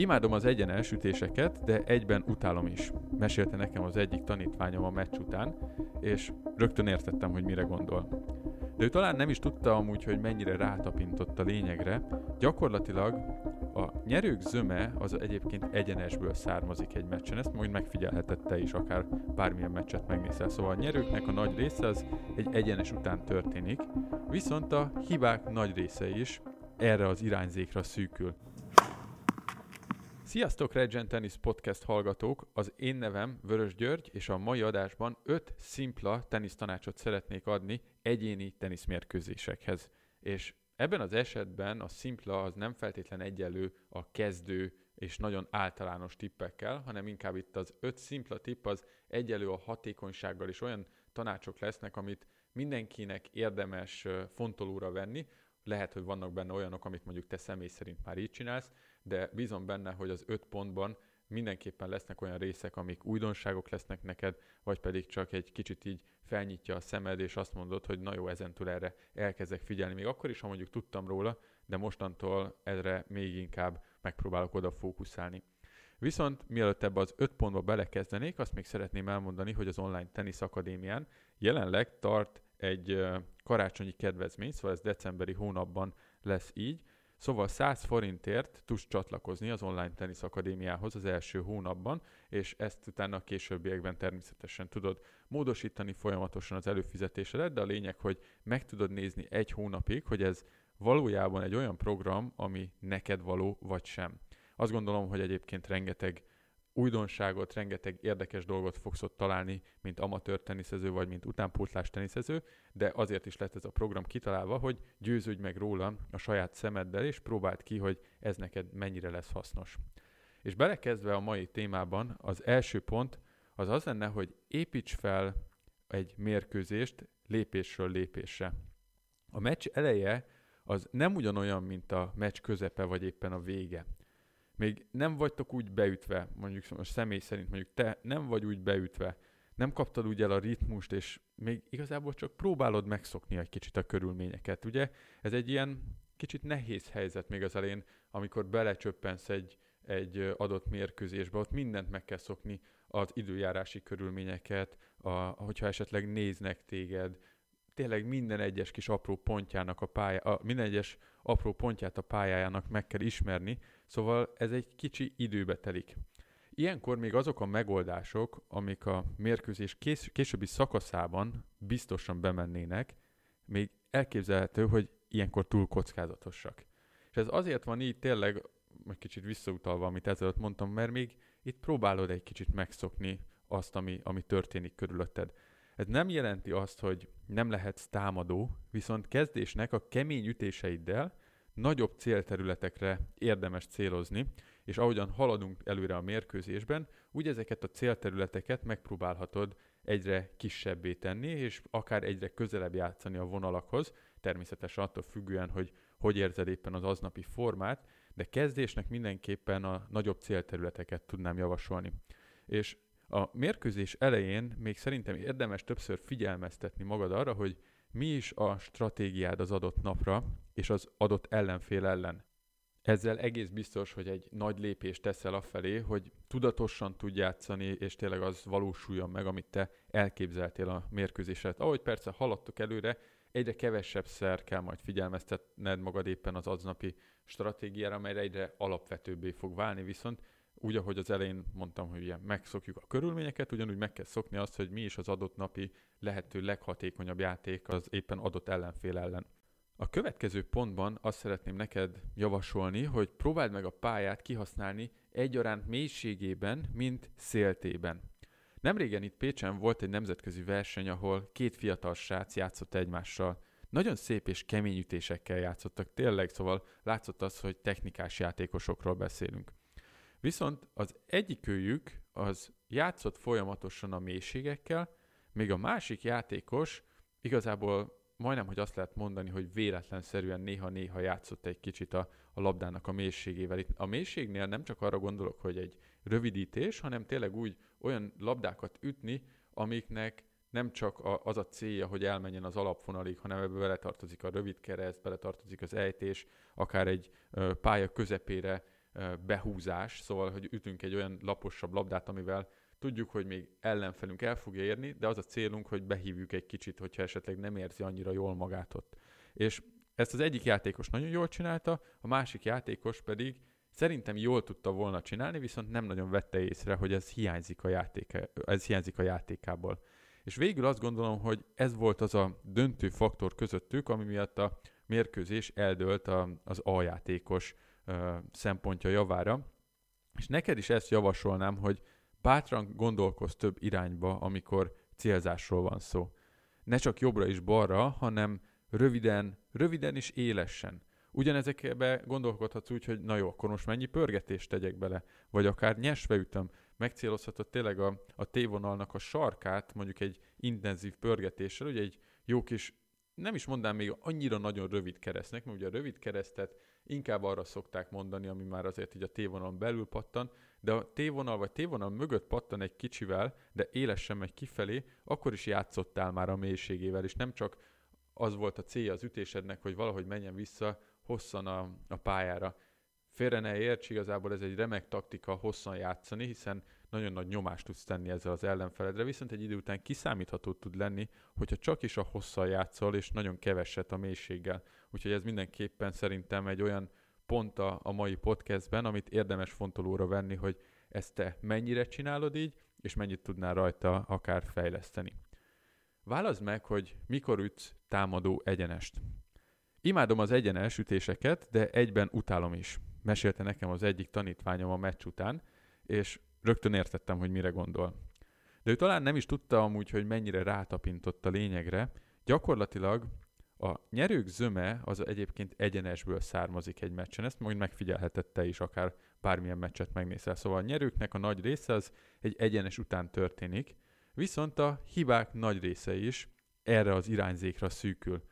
Imádom az egyenes ütéseket, de egyben utálom is. Mesélte nekem az egyik tanítványom a meccs után, és rögtön értettem, hogy mire gondol. De ő talán nem is tudta amúgy, hogy mennyire rátapintott a lényegre. Gyakorlatilag a nyerők zöme az egyébként egyenesből származik egy meccsen, ezt majd megfigyelheted te is, akár bármilyen meccset megnézel. Szóval a nyerőknek a nagy része az egy egyenes után történik, viszont a hibák nagy része is erre az irányzékra szűkül. Sziasztok Regent Tennis Podcast hallgatók! Az én nevem Vörös György, és a mai adásban 5 szimpla tenisztanácsot szeretnék adni egyéni teniszmérkőzésekhez. És ebben az esetben a szimpla az nem feltétlen egyenlő a kezdő és nagyon általános tippekkel, hanem inkább itt az 5 szimpla tipp az egyelő a hatékonysággal, és olyan tanácsok lesznek, amit mindenkinek érdemes fontolóra venni, lehet, hogy vannak benne olyanok, amit mondjuk te személy szerint már így csinálsz, de bízom benne, hogy az öt pontban mindenképpen lesznek olyan részek, amik újdonságok lesznek neked, vagy pedig csak egy kicsit így felnyitja a szemed, és azt mondod, hogy na jó, ezentúl erre elkezdek figyelni. Még akkor is, ha mondjuk tudtam róla, de mostantól erre még inkább megpróbálok oda fókuszálni. Viszont mielőtt ebbe az öt pontba belekezdenék, azt még szeretném elmondani, hogy az Online Tenisz Akadémián jelenleg tart egy karácsonyi kedvezmény, szóval ez decemberi hónapban lesz így, Szóval 100 forintért tudsz csatlakozni az Online Tenisz Akadémiához az első hónapban, és ezt utána a későbbiekben természetesen tudod módosítani folyamatosan az előfizetésedet, de a lényeg, hogy meg tudod nézni egy hónapig, hogy ez valójában egy olyan program, ami neked való, vagy sem. Azt gondolom, hogy egyébként rengeteg újdonságot, rengeteg érdekes dolgot fogsz ott találni, mint amatőr teniszező, vagy mint utánpótlás teniszező, de azért is lett ez a program kitalálva, hogy győződj meg róla a saját szemeddel, és próbáld ki, hogy ez neked mennyire lesz hasznos. És belekezdve a mai témában, az első pont az az lenne, hogy építs fel egy mérkőzést lépésről lépésre. A meccs eleje az nem ugyanolyan, mint a meccs közepe vagy éppen a vége még nem vagytok úgy beütve, mondjuk a személy szerint, mondjuk te nem vagy úgy beütve, nem kaptad úgy el a ritmust, és még igazából csak próbálod megszokni egy kicsit a körülményeket, ugye? Ez egy ilyen kicsit nehéz helyzet még az elején, amikor belecsöppensz egy, egy adott mérkőzésbe, ott mindent meg kell szokni, az időjárási körülményeket, a, hogyha esetleg néznek téged, tényleg minden egyes kis apró pontjának a pálya, a, minden egyes apró pontját a pályájának meg kell ismerni, szóval ez egy kicsi időbe telik. Ilyenkor még azok a megoldások, amik a mérkőzés kés, későbbi szakaszában biztosan bemennének, még elképzelhető, hogy ilyenkor túl kockázatosak. És ez azért van így tényleg, egy kicsit visszautalva, amit ezelőtt mondtam, mert még itt próbálod egy kicsit megszokni azt, ami, ami történik körülötted. Ez nem jelenti azt, hogy nem lehetsz támadó, viszont kezdésnek a kemény ütéseiddel nagyobb célterületekre érdemes célozni, és ahogyan haladunk előre a mérkőzésben, úgy ezeket a célterületeket megpróbálhatod egyre kisebbé tenni, és akár egyre közelebb játszani a vonalakhoz, természetesen attól függően, hogy hogy érzed éppen az aznapi formát, de kezdésnek mindenképpen a nagyobb célterületeket tudnám javasolni. És a mérkőzés elején még szerintem érdemes többször figyelmeztetni magad arra, hogy mi is a stratégiád az adott napra és az adott ellenfél ellen. Ezzel egész biztos, hogy egy nagy lépést teszel afelé, hogy tudatosan tud játszani, és tényleg az valósuljon meg, amit te elképzeltél a mérkőzéset. Ahogy persze haladtok előre, egyre kevesebb szer kell majd figyelmeztetned magad éppen az aznapi stratégiára, amelyre egyre alapvetőbbé fog válni, viszont úgy, ahogy az elején mondtam, hogy ugye megszokjuk a körülményeket, ugyanúgy meg kell szokni azt, hogy mi is az adott napi lehető leghatékonyabb játék az éppen adott ellenfél ellen. A következő pontban azt szeretném neked javasolni, hogy próbáld meg a pályát kihasználni egyaránt mélységében, mint széltében. Nemrégen itt Pécsen volt egy nemzetközi verseny, ahol két fiatal srác játszott egymással. Nagyon szép és kemény ütésekkel játszottak, tényleg, szóval látszott az, hogy technikás játékosokról beszélünk. Viszont az egyikőjük az játszott folyamatosan a mélységekkel, még a másik játékos igazából majdnem, hogy azt lehet mondani, hogy véletlenszerűen néha-néha játszott egy kicsit a, a labdának a mélységével. Itt a mélységnél nem csak arra gondolok, hogy egy rövidítés, hanem tényleg úgy olyan labdákat ütni, amiknek nem csak az a célja, hogy elmenjen az alapvonalig, hanem ebbe beletartozik a rövid kereszt, beletartozik az ejtés, akár egy pálya közepére behúzás, szóval, hogy ütünk egy olyan laposabb labdát, amivel tudjuk, hogy még ellenfelünk el fogja érni, de az a célunk, hogy behívjuk egy kicsit, hogyha esetleg nem érzi annyira jól magát ott. És ezt az egyik játékos nagyon jól csinálta, a másik játékos pedig szerintem jól tudta volna csinálni, viszont nem nagyon vette észre, hogy ez hiányzik a, játéka, ez hiányzik a játékából. És végül azt gondolom, hogy ez volt az a döntő faktor közöttük, ami miatt a mérkőzés eldőlt a, az A-játékos ö, szempontja javára. És neked is ezt javasolnám, hogy bátran gondolkozz több irányba, amikor célzásról van szó. Ne csak jobbra és balra, hanem röviden, röviden és élesen. Ugyanezekbe gondolkodhatsz úgy, hogy na jó, akkor most mennyi pörgetést tegyek bele, vagy akár nyesve ütöm, megcélozhatod tényleg a, a T-vonalnak a sarkát, mondjuk egy intenzív pörgetéssel, ugye egy jó kis, nem is mondám még annyira nagyon rövid keresztnek, mert ugye a rövid keresztet inkább arra szokták mondani, ami már azért így a T-vonalon belül pattan, de a T-vonal vagy T-vonal mögött pattan egy kicsivel, de élesen megy kifelé, akkor is játszottál már a mélységével, és nem csak az volt a célja az ütésednek, hogy valahogy menjen vissza hosszan a, a pályára. Félre ne érts, igazából ez egy remek taktika hosszan játszani, hiszen nagyon nagy nyomást tudsz tenni ezzel az ellenfeledre, viszont egy idő után kiszámítható tud lenni, hogyha csak is a hosszal játszol, és nagyon keveset a mélységgel. Úgyhogy ez mindenképpen szerintem egy olyan pont a, a mai podcastben, amit érdemes fontolóra venni, hogy ezt te mennyire csinálod így, és mennyit tudnál rajta akár fejleszteni. Válaszd meg, hogy mikor ütsz támadó egyenest. Imádom az egyenes ütéseket, de egyben utálom is. Mesélte nekem az egyik tanítványom a meccs után, és rögtön értettem, hogy mire gondol. De ő talán nem is tudta amúgy, hogy mennyire rátapintott a lényegre. Gyakorlatilag a nyerők zöme az egyébként egyenesből származik egy meccsen, ezt majd megfigyelhetett is, akár bármilyen meccset megnézel. Szóval a nyerőknek a nagy része az egy egyenes után történik, viszont a hibák nagy része is erre az irányzékra szűkül.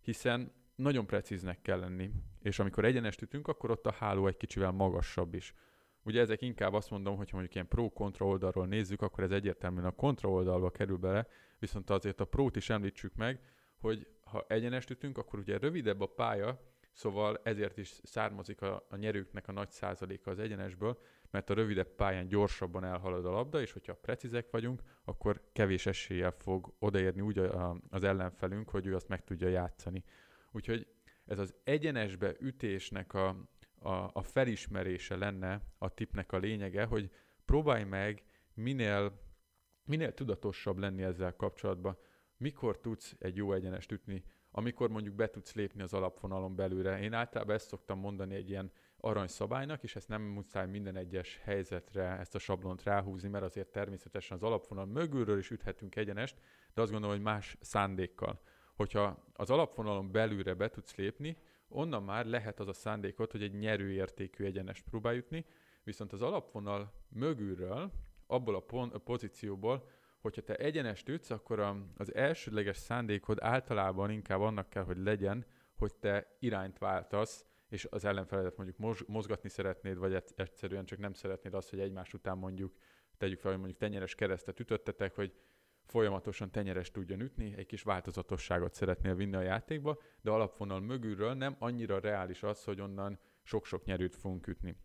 Hiszen nagyon precíznek kell lenni, és amikor egyenest ütünk, akkor ott a háló egy kicsivel magasabb is. Ugye ezek inkább azt mondom, hogy mondjuk ilyen pro-kontra oldalról nézzük, akkor ez egyértelműen a kontra oldalba kerül bele, viszont azért a prót is említsük meg, hogy ha egyenest ütünk, akkor ugye rövidebb a pálya, szóval ezért is származik a, a nyerőknek a nagy százaléka az egyenesből, mert a rövidebb pályán gyorsabban elhalad a labda, és hogyha precízek vagyunk, akkor kevés eséllyel fog odaérni úgy a, a, az ellenfelünk, hogy ő azt meg tudja játszani. Úgyhogy ez az egyenesbe ütésnek a, a, a felismerése lenne a tipnek a lényege, hogy próbálj meg minél, minél tudatosabb lenni ezzel kapcsolatban. Mikor tudsz egy jó egyenest ütni, amikor mondjuk be tudsz lépni az alapvonalon belőle. Én általában ezt szoktam mondani egy ilyen aranyszabálynak, és ezt nem muszáj minden egyes helyzetre ezt a sablont ráhúzni, mert azért természetesen az alapvonal mögülről is üthetünk egyenest, de azt gondolom, hogy más szándékkal. Hogyha az alapvonalon belülre be tudsz lépni, onnan már lehet az a szándékot, hogy egy nyerőértékű egyenest próbálj jutni, viszont az alapvonal mögülről, abból a pozícióból, hogyha te egyenest ütsz, akkor a, az elsődleges szándékod általában inkább annak kell, hogy legyen, hogy te irányt váltasz, és az ellenfeledet mondjuk mozgatni szeretnéd, vagy egyszerűen csak nem szeretnéd azt, hogy egymás után mondjuk tegyük fel, hogy mondjuk tenyeres keresztet ütöttetek, hogy folyamatosan tenyeres tudjon ütni, egy kis változatosságot szeretnél vinni a játékba, de alapvonal mögülről nem annyira reális az, hogy onnan sok-sok nyerőt fogunk ütni.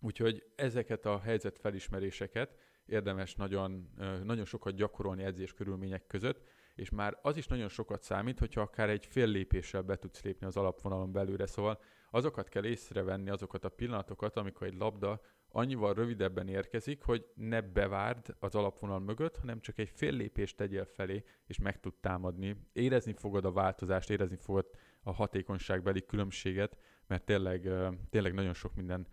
Úgyhogy ezeket a helyzet felismeréseket érdemes nagyon, nagyon sokat gyakorolni edzés körülmények között, és már az is nagyon sokat számít, hogyha akár egy fél lépéssel be tudsz lépni az alapvonalon belőle. Szóval azokat kell észrevenni, azokat a pillanatokat, amikor egy labda annyival rövidebben érkezik, hogy ne bevárd az alapvonal mögött, hanem csak egy fél lépést tegyél felé, és meg tud támadni. Érezni fogod a változást, érezni fogod a hatékonyságbeli különbséget, mert tényleg, tényleg nagyon sok minden,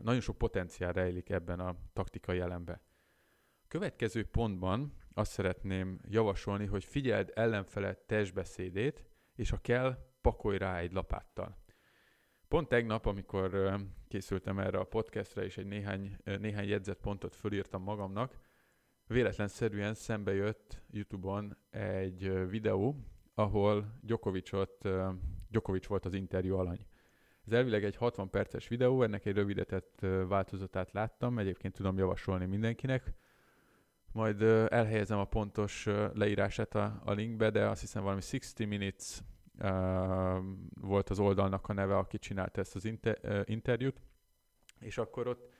nagyon sok potenciál rejlik ebben a taktikai jelenbe. Következő pontban azt szeretném javasolni, hogy figyeld ellenfele testbeszédét, és ha kell, pakolj rá egy lapáttal. Pont tegnap, amikor készültem erre a podcastra, és egy néhány, néhány jegyzetpontot fölírtam magamnak, véletlenszerűen szembe jött YouTube-on egy videó, ahol Djokovicot, Djokovic volt az interjú alany. Ez elvileg egy 60 perces videó, ennek egy rövidített változatát láttam, egyébként tudom javasolni mindenkinek. Majd elhelyezem a pontos leírását a, a linkbe, de azt hiszem valami 60 minutes volt az oldalnak a neve, aki csinálta ezt az inter- interjút. És akkor ott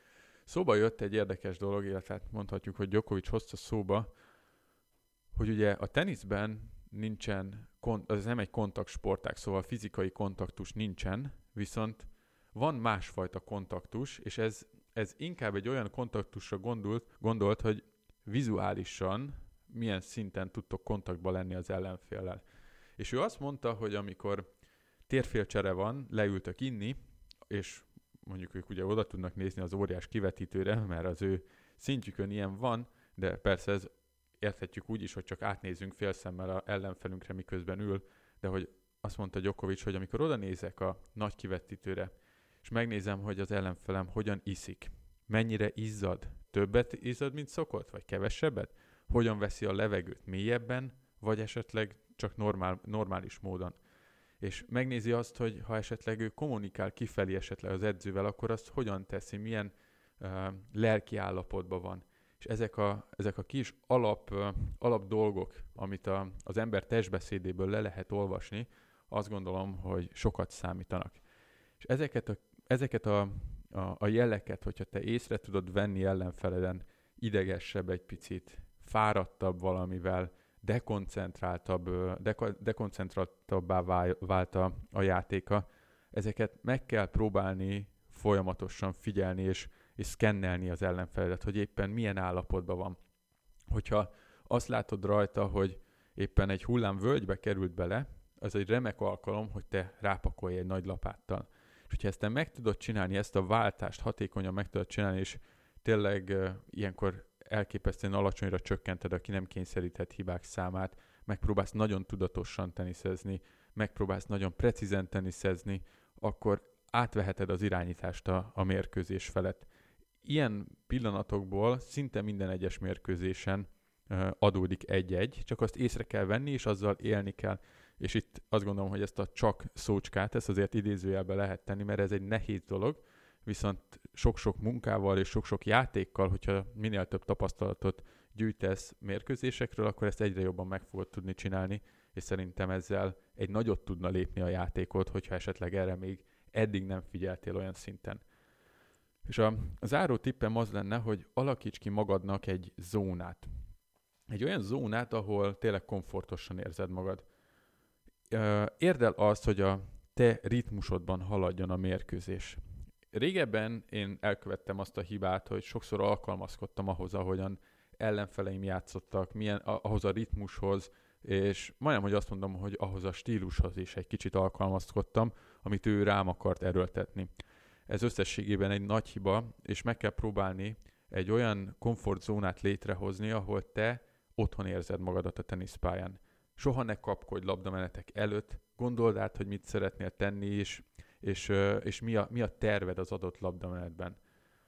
szóba jött egy érdekes dolog, illetve hát mondhatjuk, hogy Djokovic hozta szóba, hogy ugye a teniszben nincsen, az nem egy kontaktsportág, szóval fizikai kontaktus nincsen, viszont van másfajta kontaktus, és ez, ez inkább egy olyan kontaktusra gondolt, gondolt, hogy vizuálisan milyen szinten tudtok kontaktba lenni az ellenféllel. És ő azt mondta, hogy amikor térfélcsere van, leültök inni, és mondjuk ők ugye oda tudnak nézni az óriás kivetítőre, mert az ő szintjükön ilyen van, de persze ez érthetjük úgy is, hogy csak átnézünk félszemmel a ellenfelünkre, miközben ül, de hogy azt mondta Gyokovics, hogy amikor oda nézek a nagy kivetítőre, és megnézem, hogy az ellenfelem hogyan iszik, mennyire izzad, többet izzad, mint szokott, vagy kevesebbet, hogyan veszi a levegőt mélyebben, vagy esetleg csak normál, normális módon. És megnézi azt, hogy ha esetleg ő kommunikál kifelé esetleg az edzővel, akkor azt hogyan teszi, milyen uh, lelki állapotban van. És ezek a, ezek a kis alap, uh, alap dolgok, amit a, az ember testbeszédéből le lehet olvasni, azt gondolom, hogy sokat számítanak. És ezeket a, ezeket a, a, a jeleket, hogyha te észre tudod venni ellenfeleden, idegesebb egy picit, fáradtabb valamivel, dekoncentráltabb, deko- dekoncentráltabbá vált a, a játéka, ezeket meg kell próbálni folyamatosan figyelni és, és szkennelni az ellenfeledet, hogy éppen milyen állapotban van. Hogyha azt látod rajta, hogy éppen egy hullám völgybe került bele, az egy remek alkalom, hogy te rápakolj egy nagy lapáttal. És hogyha ezt te meg tudod csinálni, ezt a váltást hatékonyan meg tudod csinálni, és tényleg ilyenkor elképesztően alacsonyra csökkented a ki nem kényszerített hibák számát, megpróbálsz nagyon tudatosan teniszezni, megpróbálsz nagyon precízen teniszezni, akkor átveheted az irányítást a, a mérkőzés felett. Ilyen pillanatokból szinte minden egyes mérkőzésen adódik egy-egy, csak azt észre kell venni, és azzal élni kell. És itt azt gondolom, hogy ezt a csak szócskát, ezt azért idézőjelbe lehet tenni, mert ez egy nehéz dolog, viszont sok-sok munkával és sok-sok játékkal, hogyha minél több tapasztalatot gyűjtesz mérkőzésekről, akkor ezt egyre jobban meg fogod tudni csinálni, és szerintem ezzel egy nagyot tudna lépni a játékot, hogyha esetleg erre még eddig nem figyeltél olyan szinten. És a, záró tippem az lenne, hogy alakíts ki magadnak egy zónát. Egy olyan zónát, ahol tényleg komfortosan érzed magad. Érd el azt, hogy a te ritmusodban haladjon a mérkőzés. Régebben én elkövettem azt a hibát, hogy sokszor alkalmazkodtam ahhoz, ahogyan ellenfeleim játszottak, milyen, ahhoz a ritmushoz, és majdnem, hogy azt mondom, hogy ahhoz a stílushoz is egy kicsit alkalmazkodtam, amit ő rám akart erőltetni. Ez összességében egy nagy hiba, és meg kell próbálni egy olyan komfortzónát létrehozni, ahol te otthon érzed magadat a teniszpályán. Soha ne kapkodj labdamenetek előtt, gondold át, hogy mit szeretnél tenni, és és, és mi, a, mi a terved az adott labdamenetben.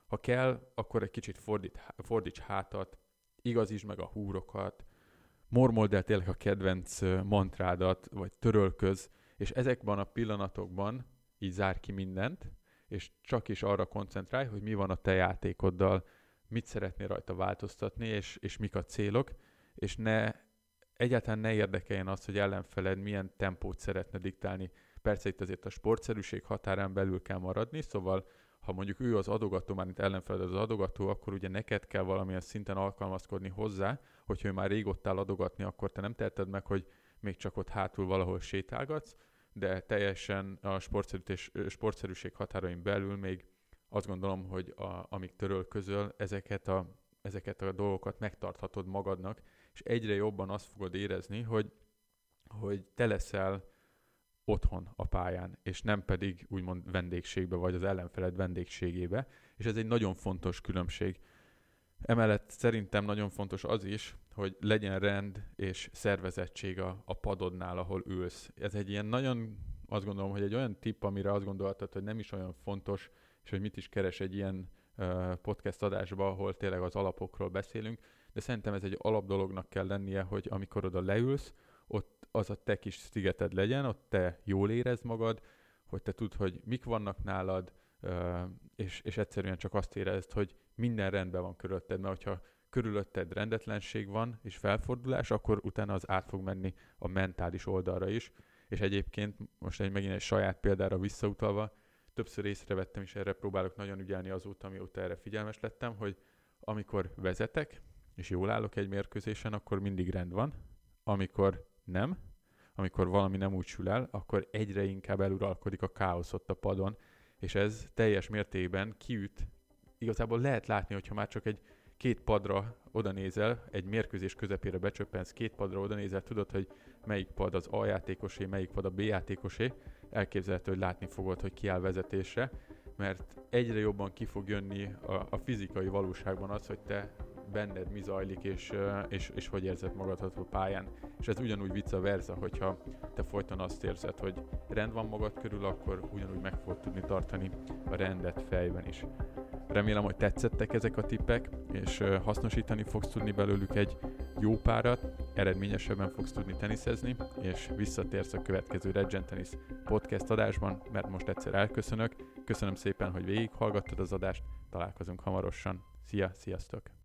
Ha kell, akkor egy kicsit fordít, fordíts hátat, igazítsd meg a húrokat, mormold el tényleg a kedvenc mantrádat, vagy törölköz, és ezekben a pillanatokban így zár ki mindent, és csak is arra koncentrálj, hogy mi van a te játékoddal, mit szeretnél rajta változtatni, és, és mik a célok, és ne, egyáltalán ne érdekeljen az, hogy ellenfeled milyen tempót szeretne diktálni. Persze itt azért a sportszerűség határán belül kell maradni, szóval ha mondjuk ő az adogató, már mint ellenfeled az adogató, akkor ugye neked kell valamilyen szinten alkalmazkodni hozzá, hogyha ő már rég ott áll adogatni, akkor te nem teheted meg, hogy még csak ott hátul valahol sétálgatsz, de teljesen a sportszerűség határain belül még azt gondolom, hogy a, amíg töröl közöl, ezeket a, ezeket a dolgokat megtarthatod magadnak, és egyre jobban azt fogod érezni, hogy, hogy te leszel otthon a pályán, és nem pedig úgymond vendégségbe, vagy az ellenfeled vendégségébe, és ez egy nagyon fontos különbség. Emellett szerintem nagyon fontos az is, hogy legyen rend és szervezettség a, a padodnál, ahol ülsz. Ez egy ilyen nagyon, azt gondolom, hogy egy olyan tipp, amire azt gondoltad, hogy nem is olyan fontos, és hogy mit is keres egy ilyen podcast adásba, ahol tényleg az alapokról beszélünk, de szerintem ez egy alapdolognak kell lennie, hogy amikor oda leülsz, ott az a te kis szigeted legyen, ott te jól érezd magad, hogy te tudd, hogy mik vannak nálad, és, és egyszerűen csak azt érezd, hogy minden rendben van körülötted, mert hogyha körülötted rendetlenség van és felfordulás, akkor utána az át fog menni a mentális oldalra is. És egyébként most egy megint egy saját példára visszautalva, többször észrevettem, és erre próbálok nagyon ügyelni azóta, amióta erre figyelmes lettem, hogy amikor vezetek, és jól állok egy mérkőzésen, akkor mindig rend van. Amikor nem, amikor valami nem úgy sül el, akkor egyre inkább eluralkodik a káosz ott a padon, és ez teljes mértékben kiüt. Igazából lehet látni, hogyha már csak egy két padra oda nézel, egy mérkőzés közepére becsöppensz, két padra oda nézel, tudod, hogy melyik pad az A játékosé, melyik pad a B játékosé, elképzelhető, hogy látni fogod, hogy kiáll vezetésre, mert egyre jobban ki fog jönni a, a fizikai valóságban az, hogy te benned mi zajlik, és, és, és hogy érzed magad a pályán. És ez ugyanúgy vice versa, hogyha te folyton azt érzed, hogy rend van magad körül, akkor ugyanúgy meg fogod tudni tartani a rendet fejben is. Remélem, hogy tetszettek ezek a tippek, és hasznosítani fogsz tudni belőlük egy jó párat, eredményesebben fogsz tudni teniszezni, és visszatérsz a következő Regent Tennis podcast adásban, mert most egyszer elköszönök. Köszönöm szépen, hogy végighallgattad az adást, találkozunk hamarosan. Szia, sziasztok!